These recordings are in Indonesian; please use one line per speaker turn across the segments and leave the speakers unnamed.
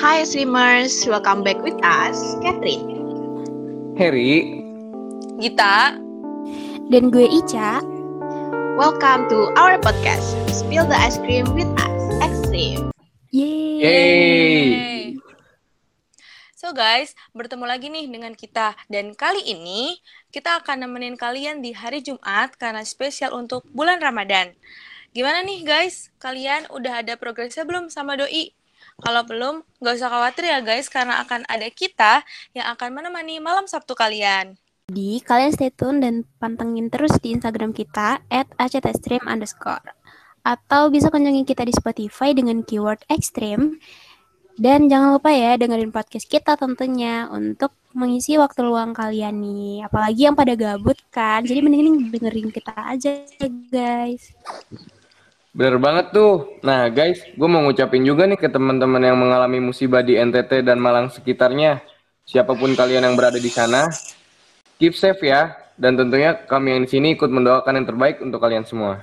Hi streamers, welcome back with us, Catherine.
Harry,
Gita,
Dan gue Ica.
Welcome to our podcast, Spill the Ice Cream with us, Extreme.
Yeay.
Yeay.
So guys, bertemu lagi nih dengan kita dan kali ini kita akan nemenin kalian di hari Jumat karena spesial untuk bulan Ramadan. Gimana nih guys? Kalian udah ada progresnya belum sama doi? Kalau belum, gak usah khawatir ya guys karena akan ada kita yang akan menemani malam Sabtu kalian.
Jadi kalian stay tune dan pantengin terus di Instagram kita at actstream underscore. Atau bisa kunjungi kita di Spotify dengan keyword extreme. Dan jangan lupa ya dengerin podcast kita tentunya untuk mengisi waktu luang kalian nih. Apalagi yang pada gabut kan. Jadi mending dengerin kita aja guys.
Bener banget tuh. Nah guys, gue mau ngucapin juga nih ke teman-teman yang mengalami musibah di NTT dan Malang sekitarnya. Siapa pun kalian yang berada di sana, keep safe ya. Dan tentunya kami yang di sini ikut mendoakan yang terbaik untuk kalian semua.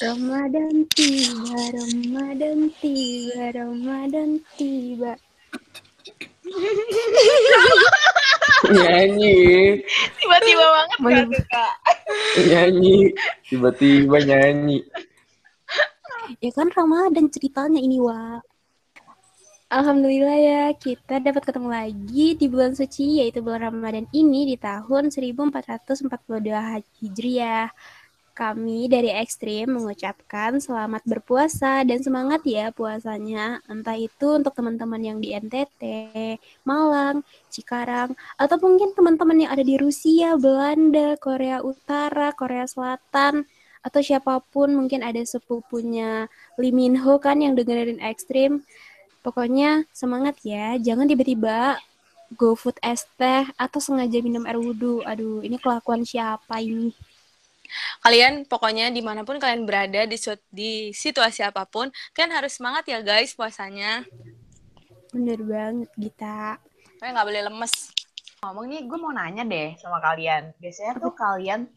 Ramadan tiba, Ramadan tiba, Ramadan tiba.
nyanyi,
Tiba-tiba banget
Mau
kan, Kak?
nyanyi, tiba-tiba nyanyi.
Ya kan Ramadan ceritanya ini, Wak. Alhamdulillah ya, kita dapat ketemu lagi di bulan suci, yaitu bulan Ramadan ini di tahun 1442 Hijriah. Kami dari Ekstrim mengucapkan selamat berpuasa dan semangat ya puasanya. Entah itu untuk teman-teman yang di NTT, Malang, Cikarang, atau mungkin teman-teman yang ada di Rusia, Belanda, Korea Utara, Korea Selatan, atau siapa pun mungkin ada sepupunya Lee Min Ho kan yang dengerin Ekstrim. Pokoknya semangat ya, jangan tiba-tiba go food es teh atau sengaja minum air wudhu. Aduh, ini kelakuan siapa ini?
Kalian pokoknya di mana pun kalian berada di, di situasi apa pun, kalian harus semangat ya guys puasanya.
Bener banget, Gita.
Kalian nggak boleh lemes.
Ngomong nih, gue mau nanya deh sama kalian. Biasanya tuh kalian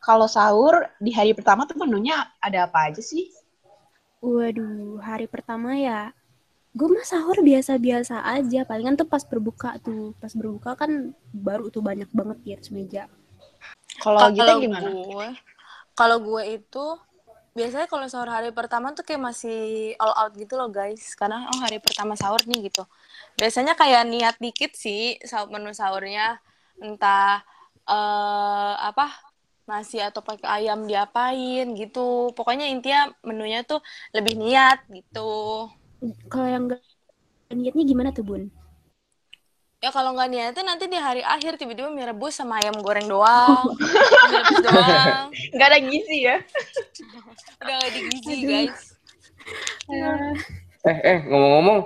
kalau sahur di hari pertama tuh menunya ada apa aja sih?
Waduh, hari pertama ya, gue mah sahur biasa-biasa aja. Palingan tuh pas berbuka tuh. Pas berbuka kan baru tuh banyak banget di atas meja.
Kalau gitu gimana?
gue, kalau gue itu biasanya kalau sahur hari pertama tuh kayak masih all out gitu loh guys. Karena oh hari pertama sahur nih gitu. Biasanya kayak niat dikit sih sahur menu sahurnya entah eh apa nasi atau pakai ayam diapain gitu. Pokoknya intinya menunya tuh lebih niat gitu.
Kalau yang gak niatnya gimana tuh, Bun?
Ya kalau nggak niatin nanti di hari akhir tiba-tiba mie rebus sama ayam goreng doang. mie rebus doang.
Gak ada gizi ya?
Udah gak di gizi guys.
Eh, eh, ngomong-ngomong,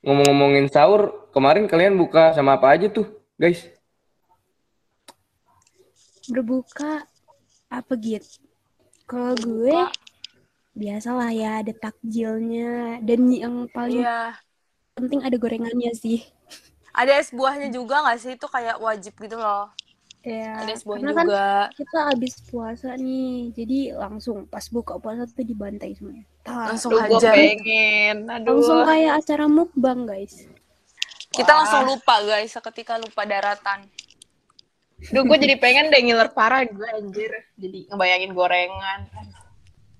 ngomong-ngomongin sahur, kemarin kalian buka sama apa aja tuh, guys?
Berbuka apa gitu? Kalau gue biasalah ya ada takjilnya dan yang paling
Iya.
penting ada gorengannya sih.
Ada es buahnya juga nggak sih? Itu kayak wajib gitu loh.
Ya,
Ada es buah
karena kan
juga.
kita habis puasa nih, jadi langsung pas buka puasa tuh dibantai semuanya. Tar,
Langsung
Aduh,
hajar.
pengen. Aduh.
langsung kayak acara mukbang guys.
Kita
Wah.
langsung lupa guys, seketika lupa daratan.
Duh, gue jadi pengen deh ngiler parah gue anjir. Jadi ngebayangin gorengan.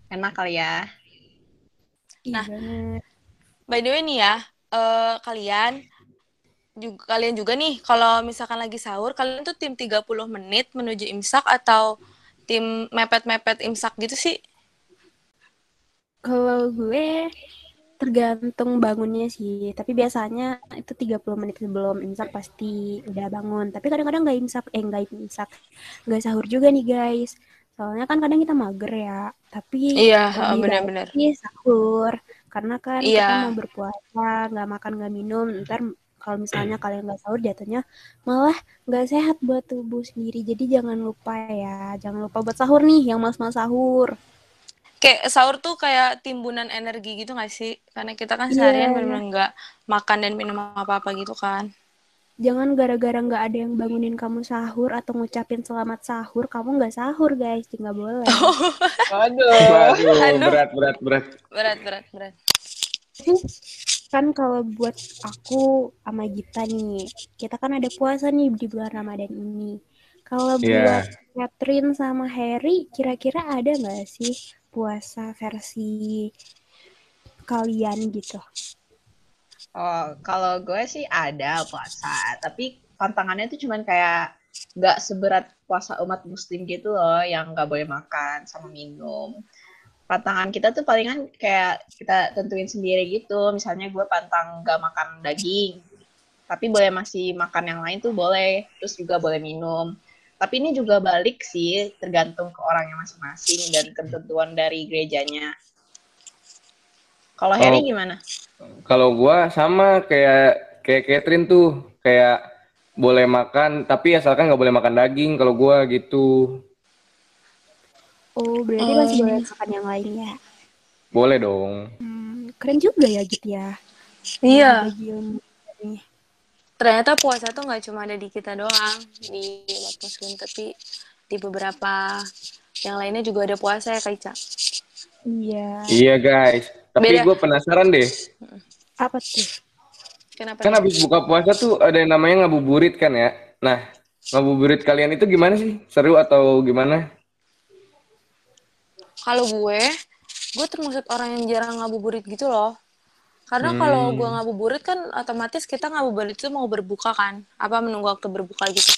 Enak kali ya.
Iya
Nah. By the way nih ya, eh, kalian juga kalian juga nih kalau misalkan lagi sahur, kalian tuh tim 30 menit menuju imsak atau tim mepet-mepet imsak gitu sih?
Kalau gue tergantung bangunnya sih, tapi biasanya itu 30 menit sebelum imsak pasti udah bangun. Tapi kadang-kadang nggak imsak, eh nggak imsak, nggak sahur juga nih guys. Soalnya kan kadang kita mager ya, tapi
Iya, benar-benar.
sahur. Karena kan kita
Iya.
mau berpuasa, nggak makan, nggak minum, ntar kalau misalnya kalian nggak sahur jatuhnya malah nggak sehat buat tubuh sendiri. Jadi jangan lupa ya, jangan lupa buat sahur nih, yang mas-mas sahur.
Kayak sahur tuh kayak timbunan energi gitu gak sih? Karena kita kan
Iya,
seharian
iya.
benar-benar nggak makan dan minum apa-apa gitu kan.
Jangan gara-gara nggak ada yang bangunin kamu sahur atau ngucapin selamat sahur, kamu nggak sahur guys, nggak boleh.
Waduh.
Waduh,
Aduh.
berat, berat, berat.
Berat, berat, berat.
Kan kalau buat aku sama Gita nih, kita kan ada puasa nih di bulan Ramadan ini. Kalau
Iya.
buat Catherine sama Harry, kira-kira ada nggak sih puasa versi kalian gitu?
Oh, kalau gue sih ada puasa, tapi tantangannya tuh cuman kayak nggak seberat puasa umat muslim gitu loh, yang nggak boleh makan sama minum. Pantangan kita tuh palingan kayak kita tentuin sendiri gitu, misalnya gue pantang nggak makan daging, tapi boleh masih makan yang lain tuh boleh, terus juga boleh minum. Tapi ini juga balik sih, tergantung ke orangnya masing-masing dan ketentuan dari gerejanya. Kalau Harry gimana?
Kalau gua sama kayak kayak Catherine tuh kayak boleh makan tapi asalkan nggak boleh makan daging kalau gua gitu.
Oh, berarti masih boleh makan yang lainnya.
Boleh dong.
Hmm, keren juga ya gitu ya.
Iya. Ternyata puasa tuh nggak cuma ada di kita doang di umat muslim, tapi di beberapa yang lainnya juga ada puasa ya Kak Ica.
Iya.
Iya guys. Tapi
Beda.
gue penasaran deh.
Apa tuh?
Kenapa?
Kan habis buka puasa tuh ada yang namanya ngabuburit kan ya. Nah, ngabuburit kalian itu gimana sih? Seru atau gimana?
Kalau gue, gue termasuk orang yang jarang ngabuburit gitu loh. Karena
Hmm.
kalau gue ngabuburit kan otomatis kita ngabuburit itu mau berbuka kan. Apa menunggu waktu berbuka gitu.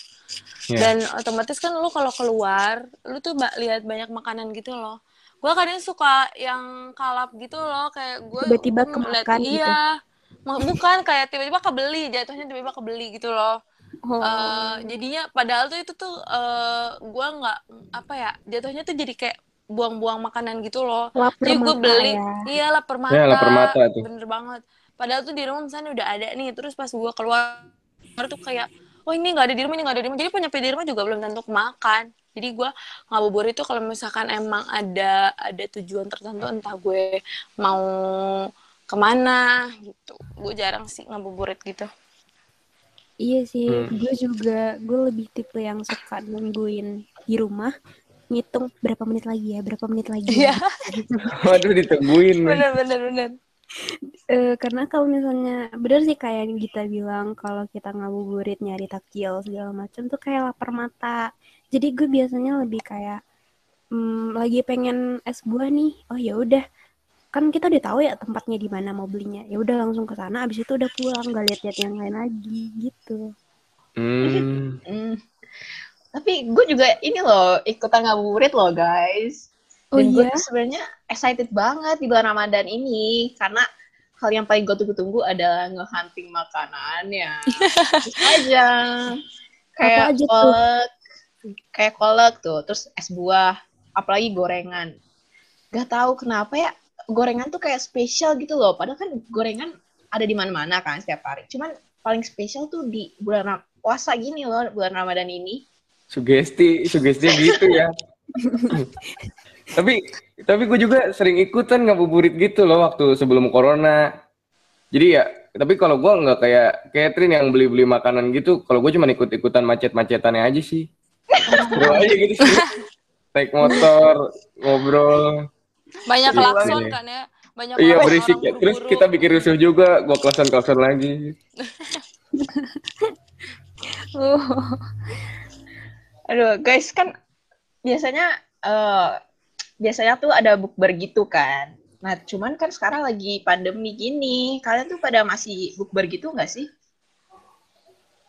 Iya.
Dan otomatis kan lu kalau keluar, lu tuh ba- lihat banyak makanan gitu loh. Gue kadang suka yang kalap gitu loh, kayak gue
Tiba-tiba kemakan gitu.
Iya. Bukan kayak tiba-tiba kebeli, jatuhnya tiba-tiba kebeli gitu loh.
Oh,
Eh, jadinya padahal tuh itu tuh eh gue nggak apa ya, jatuhnya tuh jadi kayak buang-buang makanan gitu loh.
lapar
Jadi gue beli,
ya.
iya lapar mata.
Ya, lapar mata tuh.
Bener banget. Padahal tuh di rumah misalnya udah ada nih, terus pas gue keluar tuh kayak, oh ini nggak ada di rumah, ini nggak ada di rumah. Jadi penyampai di rumah juga belum tentu makan. Jadi gue ngabuburit itu kalau misalkan emang ada ada tujuan tertentu, entah gue mau ke mana gitu. Gue jarang sih ngabuburit gitu.
Iya sih,
Hmm.
gue juga, gue lebih tipe yang suka nungguin di rumah, ngitung berapa menit lagi ya, berapa menit lagi ya.
Iya,
Waduh ditungguin. men.
bener bener bener.
Eh, karena kalau misalnya, bener sih kayak yang Gita bilang, kalau kita ngabuburit nyari takjil segala macam tuh kayak lapar mata. Jadi gue biasanya lebih kayak, hmm, lagi pengen es buah nih, oh ya udah, kan kita udah tahu ya tempatnya di mana mau belinya, ya udah langsung ke sana, abis itu udah pulang, nggak lihat-lihat yang lain lagi gitu.
Hmm.
Tapi gue juga ini loh ikutan ngabuburit loh guys.
Oh
Dan gue
iya?
tuh sebenarnya excited banget di bulan Ramadan ini karena hal yang paling gue tunggu-tunggu adalah ngehunting makanannya. Aja. Kayak
aja tuh?
kolak, kayak kolak tuh, terus es buah, apalagi gorengan. Gak tahu kenapa ya gorengan tuh kayak spesial gitu loh. Padahal kan gorengan ada di mana-mana kan setiap hari. Cuman paling spesial tuh di bulan puasa gini loh, bulan Ramadan ini.
Sugesti, sugesti gitu ya. tapi tapi gue juga sering ikutan ngabuburit gitu loh waktu sebelum corona. Jadi ya, tapi kalau gue nggak kayak Catherine yang beli-beli makanan gitu, kalau gue cuma ikut-ikutan macet-macetannya aja sih. Seru aja gitu sih. Naik motor, ngobrol.
Banyak klakson
iya.
kan ya. Banyak
Iya berisik ya. Terus kita bikin rusuh juga, gue kelasan-kelasan lagi.
Oh.
Aduh, guys kan biasanya eh biasanya tuh ada bukber gitu kan. Nah, cuman kan sekarang lagi pandemi gini. Kalian tuh pada masih bukber gitu nggak sih?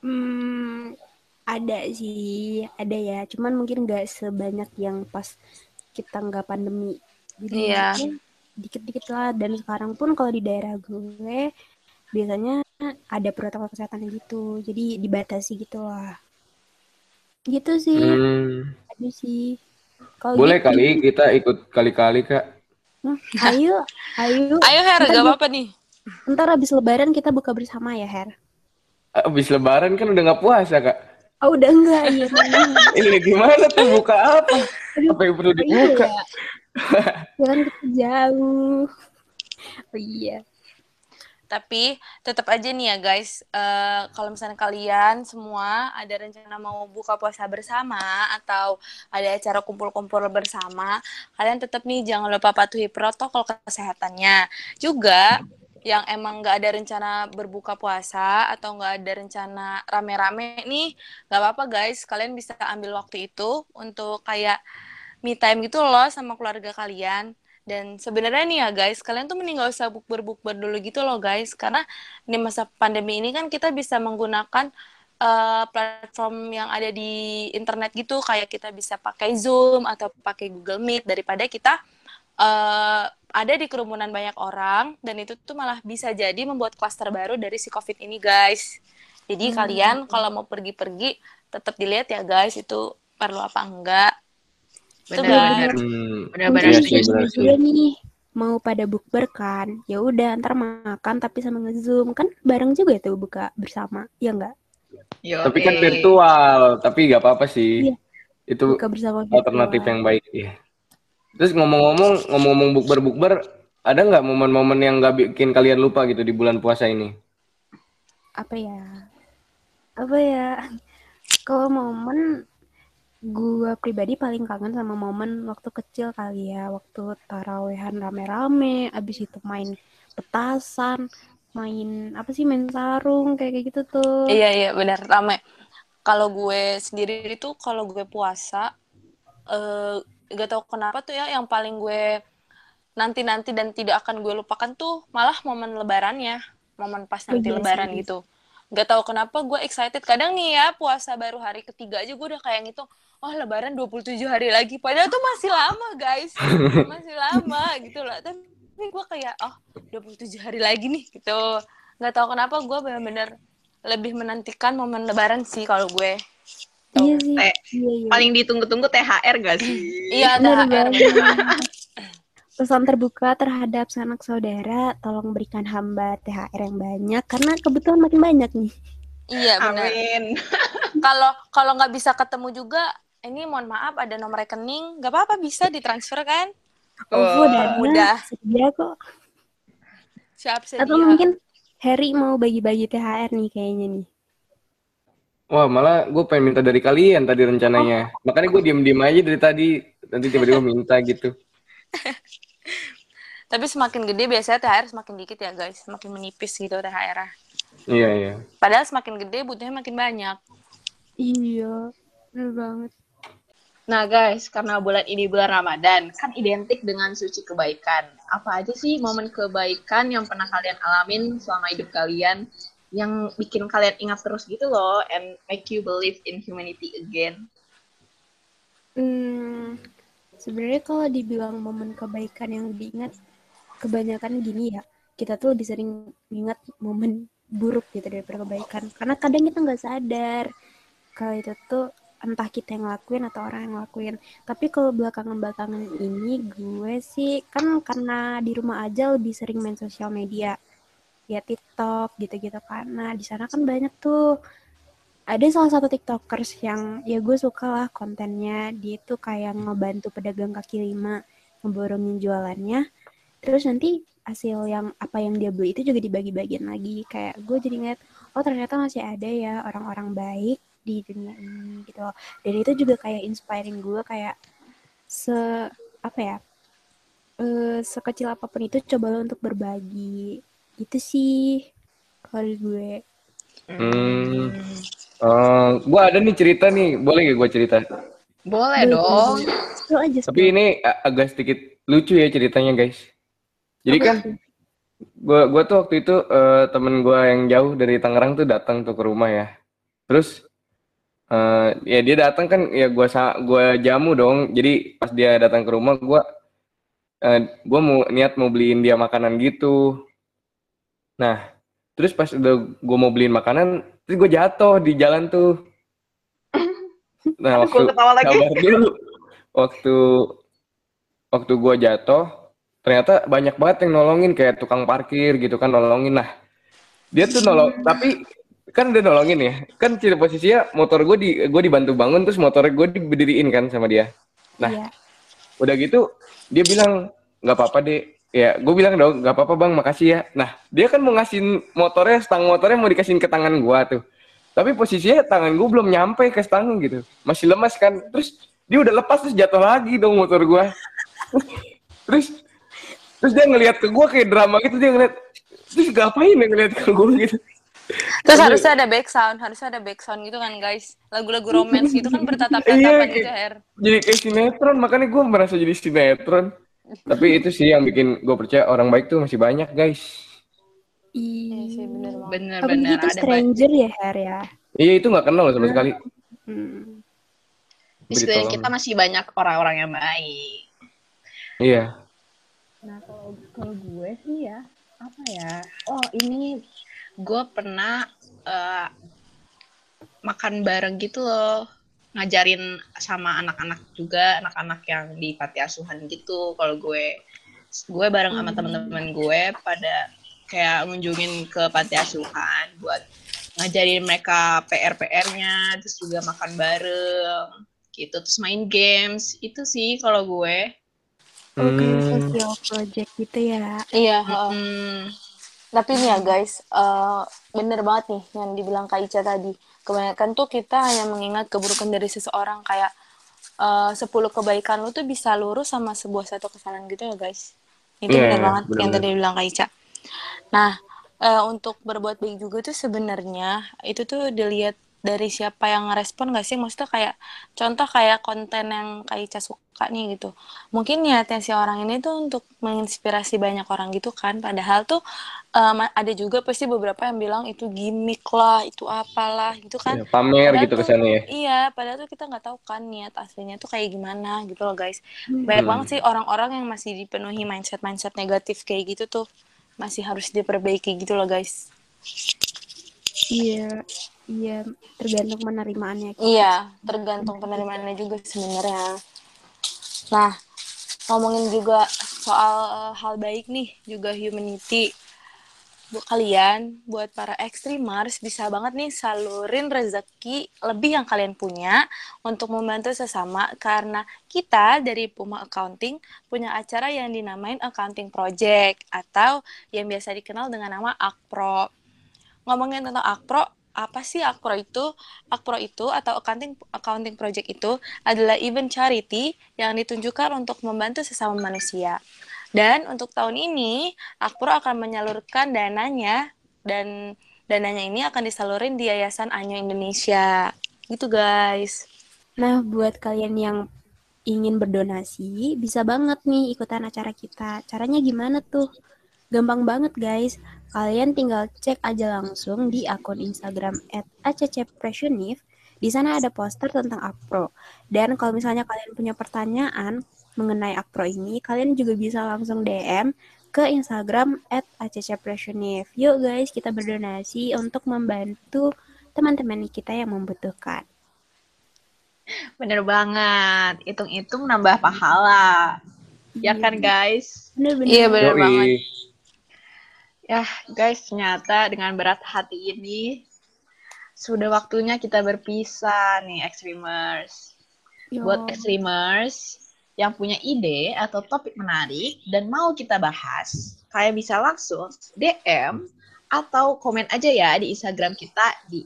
Hmm, ada sih, ada ya. Cuman mungkin nggak sebanyak yang pas kita nggak pandemi. Jadi
Iya.
mungkin dikit-dikit lah. Dan sekarang pun kalau di daerah gue biasanya ada protokol kesehatan gitu. Jadi dibatasi gitu lah. Gitu sih,
Hmm.
ada sih. Kalau
Boleh
gitu,
kali kita ikut kali-kali kak.
hmm, ayo, ayo.
Ayo Her,
Ntar
gak apa-apa nih.
Ntar habis lebaran kita buka bersama ya, Her.
Abis lebaran kan udah nggak puasa kak.
Oh, udah enggak, iya. bener.
Ini gimana tuh buka apa? Apa yang perlu
Oh, iya
dibuka?
ya. Jangan kita jauh. Oh iya.
Tapi tetap aja nih ya guys, eh, kalau misalnya kalian semua ada rencana mau buka puasa bersama atau ada acara kumpul-kumpul bersama, kalian tetap nih jangan lupa patuhi protokol kesehatannya. Juga yang emang nggak ada rencana berbuka puasa atau nggak ada rencana rame-rame nih, nggak apa-apa guys, kalian bisa ambil waktu itu untuk kayak me time gitu loh sama keluarga kalian. Dan sebenarnya nih ya guys, kalian tuh mending gak usah bukber-bukber dulu gitu loh guys, karena di masa pandemi ini kan kita bisa menggunakan uh, platform yang ada di internet gitu, kayak kita bisa pakai Zoom atau pakai Google Meet daripada kita uh, ada di kerumunan banyak orang dan itu tuh malah bisa jadi membuat klaster baru dari si COVID ini guys. Jadi hmm. kalian kalau mau pergi-pergi tetap dilihat ya guys itu perlu apa enggak.
Benar.
Benar-benar hmm. juga nih mau pada bukber kan ya udah ntar makan tapi sama ngezoom kan bareng juga tuh buka bersama ya enggak
Yo, tapi kan virtual tapi nggak apa-apa sih iya. itu buka bersama alternatif virtual. yang baik ya Terus ngomong-ngomong, ngomong-ngomong bukber-bukber, ada nggak momen-momen yang nggak bikin kalian lupa gitu di bulan puasa ini?
Apa ya? Apa ya? Kalau momen gue pribadi paling kangen sama momen waktu kecil kali ya, waktu tarawehan rame-rame, abis itu main petasan, main apa sih main sarung kayak gitu tuh.
Iya iya benar rame. Kalau gue sendiri itu kalau gue puasa uh, gak tau kenapa tuh ya yang paling gue nanti-nanti dan tidak akan gue lupakan tuh malah momen lebarannya momen pas nanti oh, lebaran yes. gitu gak tau kenapa gue excited kadang nih ya puasa baru hari ketiga aja gue udah kayak gitu oh lebaran 27 hari lagi padahal tuh masih lama guys masih lama gitu loh tapi gue kayak oh 27 hari lagi nih gitu gak tau kenapa gue bener-bener lebih menantikan momen lebaran sih kalau gue
Iya sih. Iya,
iya. Paling ditunggu-tunggu THR gak sih?
iya, THR.
Pesan terbuka terhadap sanak saudara, tolong berikan hamba THR yang banyak karena kebetulan makin banyak nih.
Iya benar. Amin. Kalau kalau nggak bisa ketemu juga, ini mohon maaf ada nomor rekening, nggak apa-apa bisa ditransfer kan?
Oh, oh udah mudah. Sedia kok.
Siap sedia.
Atau mungkin Harry mau bagi-bagi THR nih kayaknya nih.
Wah, malah gue pengen minta dari kalian tadi rencananya. Oh. Makanya gue diem-diem aja dari tadi. Nanti tiba-tiba minta gitu.
Tapi semakin gede biasanya THR semakin dikit ya guys. Semakin menipis gitu THR.
Iya, iya.
Padahal semakin gede butuhnya makin banyak.
Iya, bener banget.
Nah guys, karena bulan ini bulan Ramadan, kan identik dengan suci kebaikan. Apa aja sih momen kebaikan yang pernah kalian alamin selama hidup kalian yang bikin kalian ingat terus gitu loh and make you believe in humanity again?
Hmm, sebenarnya kalau dibilang momen kebaikan yang diingat, kebanyakan gini ya, kita tuh lebih sering ingat momen buruk gitu daripada kebaikan. Karena kadang kita nggak sadar kalau itu tuh entah kita yang ngelakuin atau orang yang ngelakuin. Tapi kalau belakangan-belakangan ini gue sih kan karena di rumah aja lebih sering main sosial media ya TikTok gitu-gitu. Nah di sana kan banyak tuh ada salah satu tiktokers yang ya gue suka lah kontennya. Dia tuh kayak ngebantu pedagang kaki lima ngeborongin jualannya. Terus nanti hasil yang apa yang dia beli itu juga dibagi-bagiin lagi. Kayak gue jadi ngeliat oh ternyata masih ada ya orang-orang baik di dunia ini gitu dan itu juga kayak inspiring gue kayak se apa ya uh, sekecil apa pun itu coba untuk berbagi. Itu sih kalau gue.
Hmm uh, gue ada nih cerita nih. Boleh gak gue cerita?
Boleh dong.
aja.
Tapi ini agak sedikit lucu ya ceritanya guys. Jadi kan gue gua tuh waktu itu uh, temen gue yang jauh dari Tangerang tuh datang tuh ke rumah ya. Terus uh, ya dia datang kan ya gue gua jamu dong. Jadi pas dia datang ke rumah gue uh, gue mau niat mau beliin dia makanan gitu. Nah, terus pas udah gue mau beliin makanan, terus gue jatuh di jalan tuh. Nah, waktu
lagi.
dulu. Waktu waktu gue jatuh, ternyata banyak banget yang nolongin kayak tukang parkir gitu kan nolongin. Nah, dia tuh nolong, tapi kan udah nolongin ya. Kan ciri posisinya motor gue di gue dibantu bangun terus motor gue diberdiriin kan sama dia. Nah, iya. udah gitu dia bilang nggak apa-apa deh ya gue bilang dong nggak apa-apa bang makasih ya. Nah dia kan mau ngasih motornya stang motornya mau dikasihin ke tangan gue tuh. Tapi posisinya tangan gue belum nyampe ke stang gitu. Masih lemas kan. Terus dia udah lepas terus jatuh lagi dong motor gue terus terus dia ngelihat ke gue kayak drama gitu dia ngeliat terus ngapain yang ngeliat ke gue gitu.
Terus harusnya ada back sound, harusnya ada back sound gitu kan guys. Lagu-lagu romance gitu kan bertatap-tatapan
Iya,
gitu, Her.
jadi kayak sinetron makanya gue merasa jadi sinetron tapi itu sih yang bikin gue percaya orang baik tuh masih banyak guys
Iya sih, bener banget.
Bener-bener
Apalagi itu
ada banyak.
stranger ya, Her ya.
iya itu nggak kenal loh sama sekali
Hmm.
Di sekeliling kita masih banyak orang-orang yang baik.
iya
Nah kalau kalau gue sih ya apa ya? Oh ini gue pernah eh, makan bareng gitu loh, ngajarin sama anak-anak juga, anak-anak yang di panti asuhan gitu. Kalau gue gue bareng sama teman-teman gue pada kayak ngunjungin ke panti asuhan buat ngajarin mereka PR-PR-nya, terus juga makan bareng gitu, terus main games. Itu sih kalau gue.
Oh, kayak
Hmm.
social project gitu ya.
Iya, heeh.
Hmm.
Tapi nih ya guys, eh, bener banget nih yang dibilang Kak Ica tadi. Kebanyakan tuh kita hanya mengingat keburukan dari seseorang kayak eh, 10 kebaikan lu tuh bisa lurus sama sebuah satu kesalahan gitu ya guys. Itu
Iya,
bener
iya,
banget yang
bener-bener.
tadi dibilang Kak Ica. Nah, eh, untuk berbuat baik juga tuh sebenarnya itu tuh dilihat dari siapa yang ngerespon gak sih? Maksudnya kayak contoh kayak konten yang Kak Ica suka nih gitu. Mungkin niatnya si orang ini tuh untuk menginspirasi banyak orang gitu kan. Padahal tuh em, ada juga pasti beberapa yang bilang itu gimmick lah, itu apalah gitu kan.
Ya, pamer
Padahal
gitu
tuh-
kesannya ya
Iya, padahal tuh kita nggak tahu kan niat aslinya tuh kayak gimana gitu loh guys. Banyak
Hmm.
banget sih orang-orang yang masih dipenuhi mindset-mindset negatif kayak gitu tuh masih harus diperbaiki gitu loh guys.
Iya, iya tergantung penerimaannya.
Iya, tergantung penerimaannya juga sebenarnya. Nah, ngomongin juga soal eh, hal baik nih, juga humanity. Buat kalian, buat para ekstrimers, bisa banget nih salurin rezeki lebih yang kalian punya untuk membantu sesama karena kita dari Puma Accounting punya acara yang dinamain Accounting Project atau yang biasa dikenal dengan nama Akpro. Ngomongin tentang Akpro, apa sih Akpro itu? Akpro itu atau accounting accounting project itu adalah event charity yang ditunjukkan untuk membantu sesama manusia. Dan untuk tahun ini, Akpro akan menyalurkan dananya dan dananya ini akan disalurin di Yayasan Anyo Indonesia. Gitu guys.
Nah, buat kalian yang ingin berdonasi, bisa banget nih ikutan acara kita. Caranya gimana tuh? Gampang banget guys. Kalian tinggal cek aja langsung di akun Instagram @accpressionif. Di sana ada poster tentang Akpro. Dan kalau misalnya kalian punya pertanyaan mengenai Akpro ini, kalian juga bisa langsung DM ke Instagram @accpressionif. Yuk guys, kita berdonasi untuk membantu teman-teman kita yang membutuhkan.
Bener banget. Hitung-hitung nambah pahala. Ya kan guys?
Bener-bener.
Iya bener banget.
Ya guys, ternyata dengan berat hati ini sudah waktunya kita berpisah nih Extremers.
Yo.
Buat Extremers yang punya ide atau topik menarik dan mau kita bahas, kalian bisa langsung DM atau komen aja ya di Instagram kita di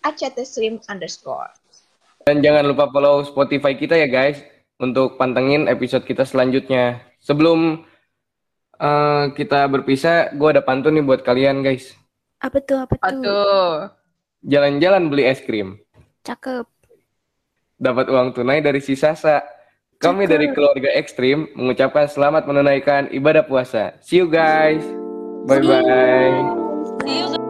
@actstream underscore.
Dan jangan lupa follow Spotify kita ya guys untuk pantengin episode kita selanjutnya. Sebelum eh, kita berpisah, gue ada pantun nih buat kalian guys.
Apa tuh? Apa tuh?
Aduh.
Jalan-jalan beli es krim,
Cakep.
dapat uang tunai dari si Sasa. Kami
Cakep.
dari keluarga ekstrim mengucapkan selamat menunaikan ibadah puasa. See you guys. Bye bye.
See you